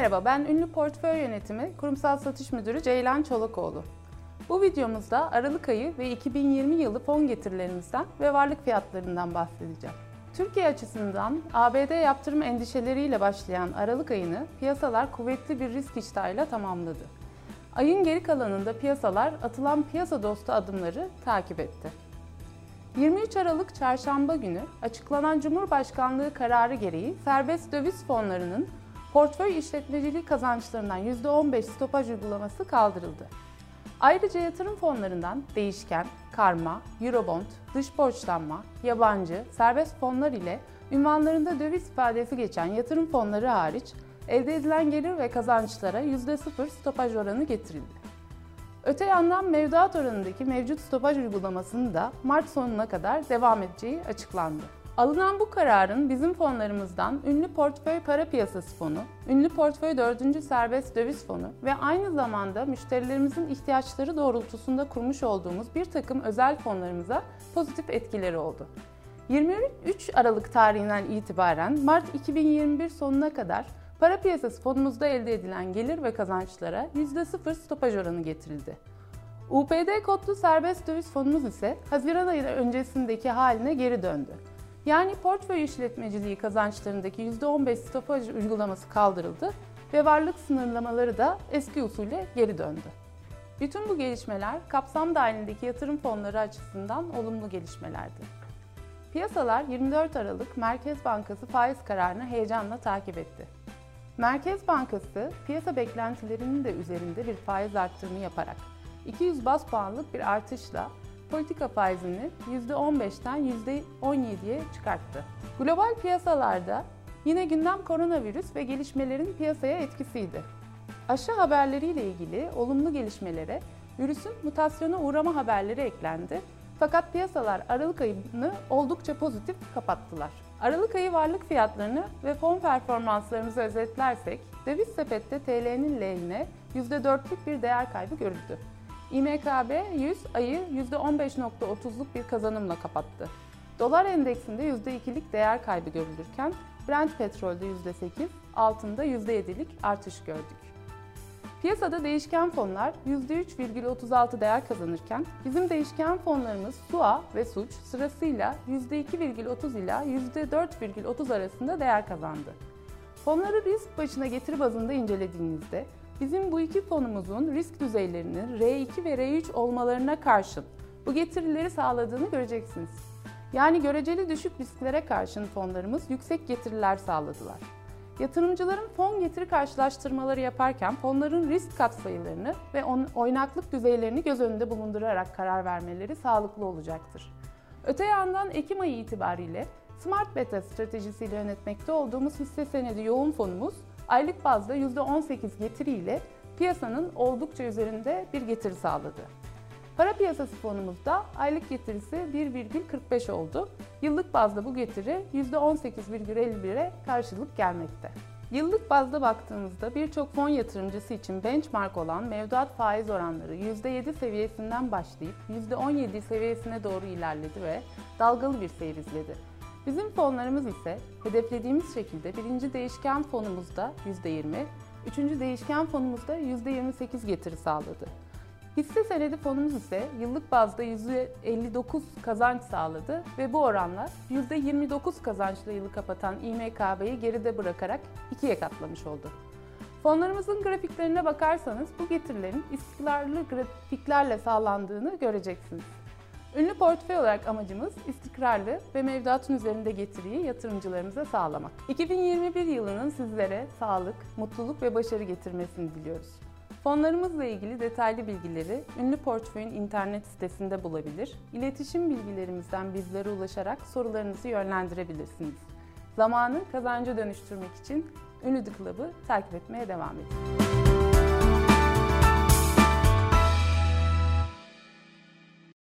Merhaba, ben ünlü portföy yönetimi kurumsal satış müdürü Ceylan Çolakoğlu. Bu videomuzda Aralık ayı ve 2020 yılı fon getirilerimizden ve varlık fiyatlarından bahsedeceğim. Türkiye açısından ABD yaptırım endişeleriyle başlayan Aralık ayını piyasalar kuvvetli bir risk iştahıyla tamamladı. Ayın geri kalanında piyasalar atılan piyasa dostu adımları takip etti. 23 Aralık Çarşamba günü açıklanan Cumhurbaşkanlığı kararı gereği serbest döviz fonlarının portföy işletmeciliği kazançlarından %15 stopaj uygulaması kaldırıldı. Ayrıca yatırım fonlarından değişken, karma, eurobond, dış borçlanma, yabancı, serbest fonlar ile ünvanlarında döviz ifadesi geçen yatırım fonları hariç elde edilen gelir ve kazançlara %0 stopaj oranı getirildi. Öte yandan mevduat oranındaki mevcut stopaj uygulamasının da Mart sonuna kadar devam edeceği açıklandı. Alınan bu kararın bizim fonlarımızdan ünlü portföy para piyasası fonu, ünlü portföy 4. serbest döviz fonu ve aynı zamanda müşterilerimizin ihtiyaçları doğrultusunda kurmuş olduğumuz bir takım özel fonlarımıza pozitif etkileri oldu. 23 Aralık tarihinden itibaren Mart 2021 sonuna kadar para piyasası fonumuzda elde edilen gelir ve kazançlara %0 stopaj oranı getirildi. UPD kodlu serbest döviz fonumuz ise Haziran ayı öncesindeki haline geri döndü. Yani portföy işletmeciliği kazançlarındaki %15 stopaj uygulaması kaldırıldı ve varlık sınırlamaları da eski usule geri döndü. Bütün bu gelişmeler kapsam dahilindeki yatırım fonları açısından olumlu gelişmelerdi. Piyasalar 24 Aralık Merkez Bankası faiz kararını heyecanla takip etti. Merkez Bankası piyasa beklentilerinin de üzerinde bir faiz arttırımı yaparak 200 bas puanlık bir artışla politika faizini %15'ten %17'ye çıkarttı. Global piyasalarda yine gündem koronavirüs ve gelişmelerin piyasaya etkisiydi. Aşı haberleriyle ilgili olumlu gelişmelere virüsün mutasyona uğrama haberleri eklendi. Fakat piyasalar Aralık ayını oldukça pozitif kapattılar. Aralık ayı varlık fiyatlarını ve fon performanslarımızı özetlersek, döviz sepette TL'nin lehine %4'lük bir değer kaybı görüldü. İMKB 100 ayı %15.30'luk bir kazanımla kapattı. Dolar endeksinde %2'lik değer kaybı görülürken Brent petrolde %8, altında %7'lik artış gördük. Piyasada değişken fonlar %3,36 değer kazanırken bizim değişken fonlarımız SUA ve SUÇ sırasıyla %2,30 ila %4,30 arasında değer kazandı. Fonları risk başına getiri bazında incelediğinizde Bizim bu iki fonumuzun risk düzeylerinin R2 ve R3 olmalarına karşın bu getirileri sağladığını göreceksiniz. Yani göreceli düşük risklere karşın fonlarımız yüksek getiriler sağladılar. Yatırımcıların fon getiri karşılaştırmaları yaparken fonların risk katsayılarını ve oynaklık düzeylerini göz önünde bulundurarak karar vermeleri sağlıklı olacaktır. Öte yandan Ekim ayı itibariyle Smart Beta stratejisiyle yönetmekte olduğumuz hisse senedi yoğun fonumuz aylık bazda %18 getiriyle piyasanın oldukça üzerinde bir getiri sağladı. Para piyasası fonumuzda aylık getirisi 1,45 oldu. Yıllık bazda bu getiri %18,51'e karşılık gelmekte. Yıllık bazda baktığımızda birçok fon yatırımcısı için benchmark olan mevduat faiz oranları %7 seviyesinden başlayıp %17 seviyesine doğru ilerledi ve dalgalı bir seyir izledi. Bizim fonlarımız ise hedeflediğimiz şekilde birinci değişken fonumuzda %20, üçüncü değişken fonumuzda %28 getiri sağladı. Hisse senedi fonumuz ise yıllık bazda %59 kazanç sağladı ve bu oranla %29 kazançla yılı kapatan İMKB'yi geride bırakarak ikiye katlamış oldu. Fonlarımızın grafiklerine bakarsanız bu getirilerin istikrarlı grafiklerle sağlandığını göreceksiniz. Ünlü portföy olarak amacımız istikrarlı ve mevduatın üzerinde getiriyi yatırımcılarımıza sağlamak. 2021 yılının sizlere sağlık, mutluluk ve başarı getirmesini diliyoruz. Fonlarımızla ilgili detaylı bilgileri Ünlü Portföy'ün internet sitesinde bulabilir, iletişim bilgilerimizden bizlere ulaşarak sorularınızı yönlendirebilirsiniz. Zamanı kazanca dönüştürmek için Ünlü The Club'ı takip etmeye devam edin.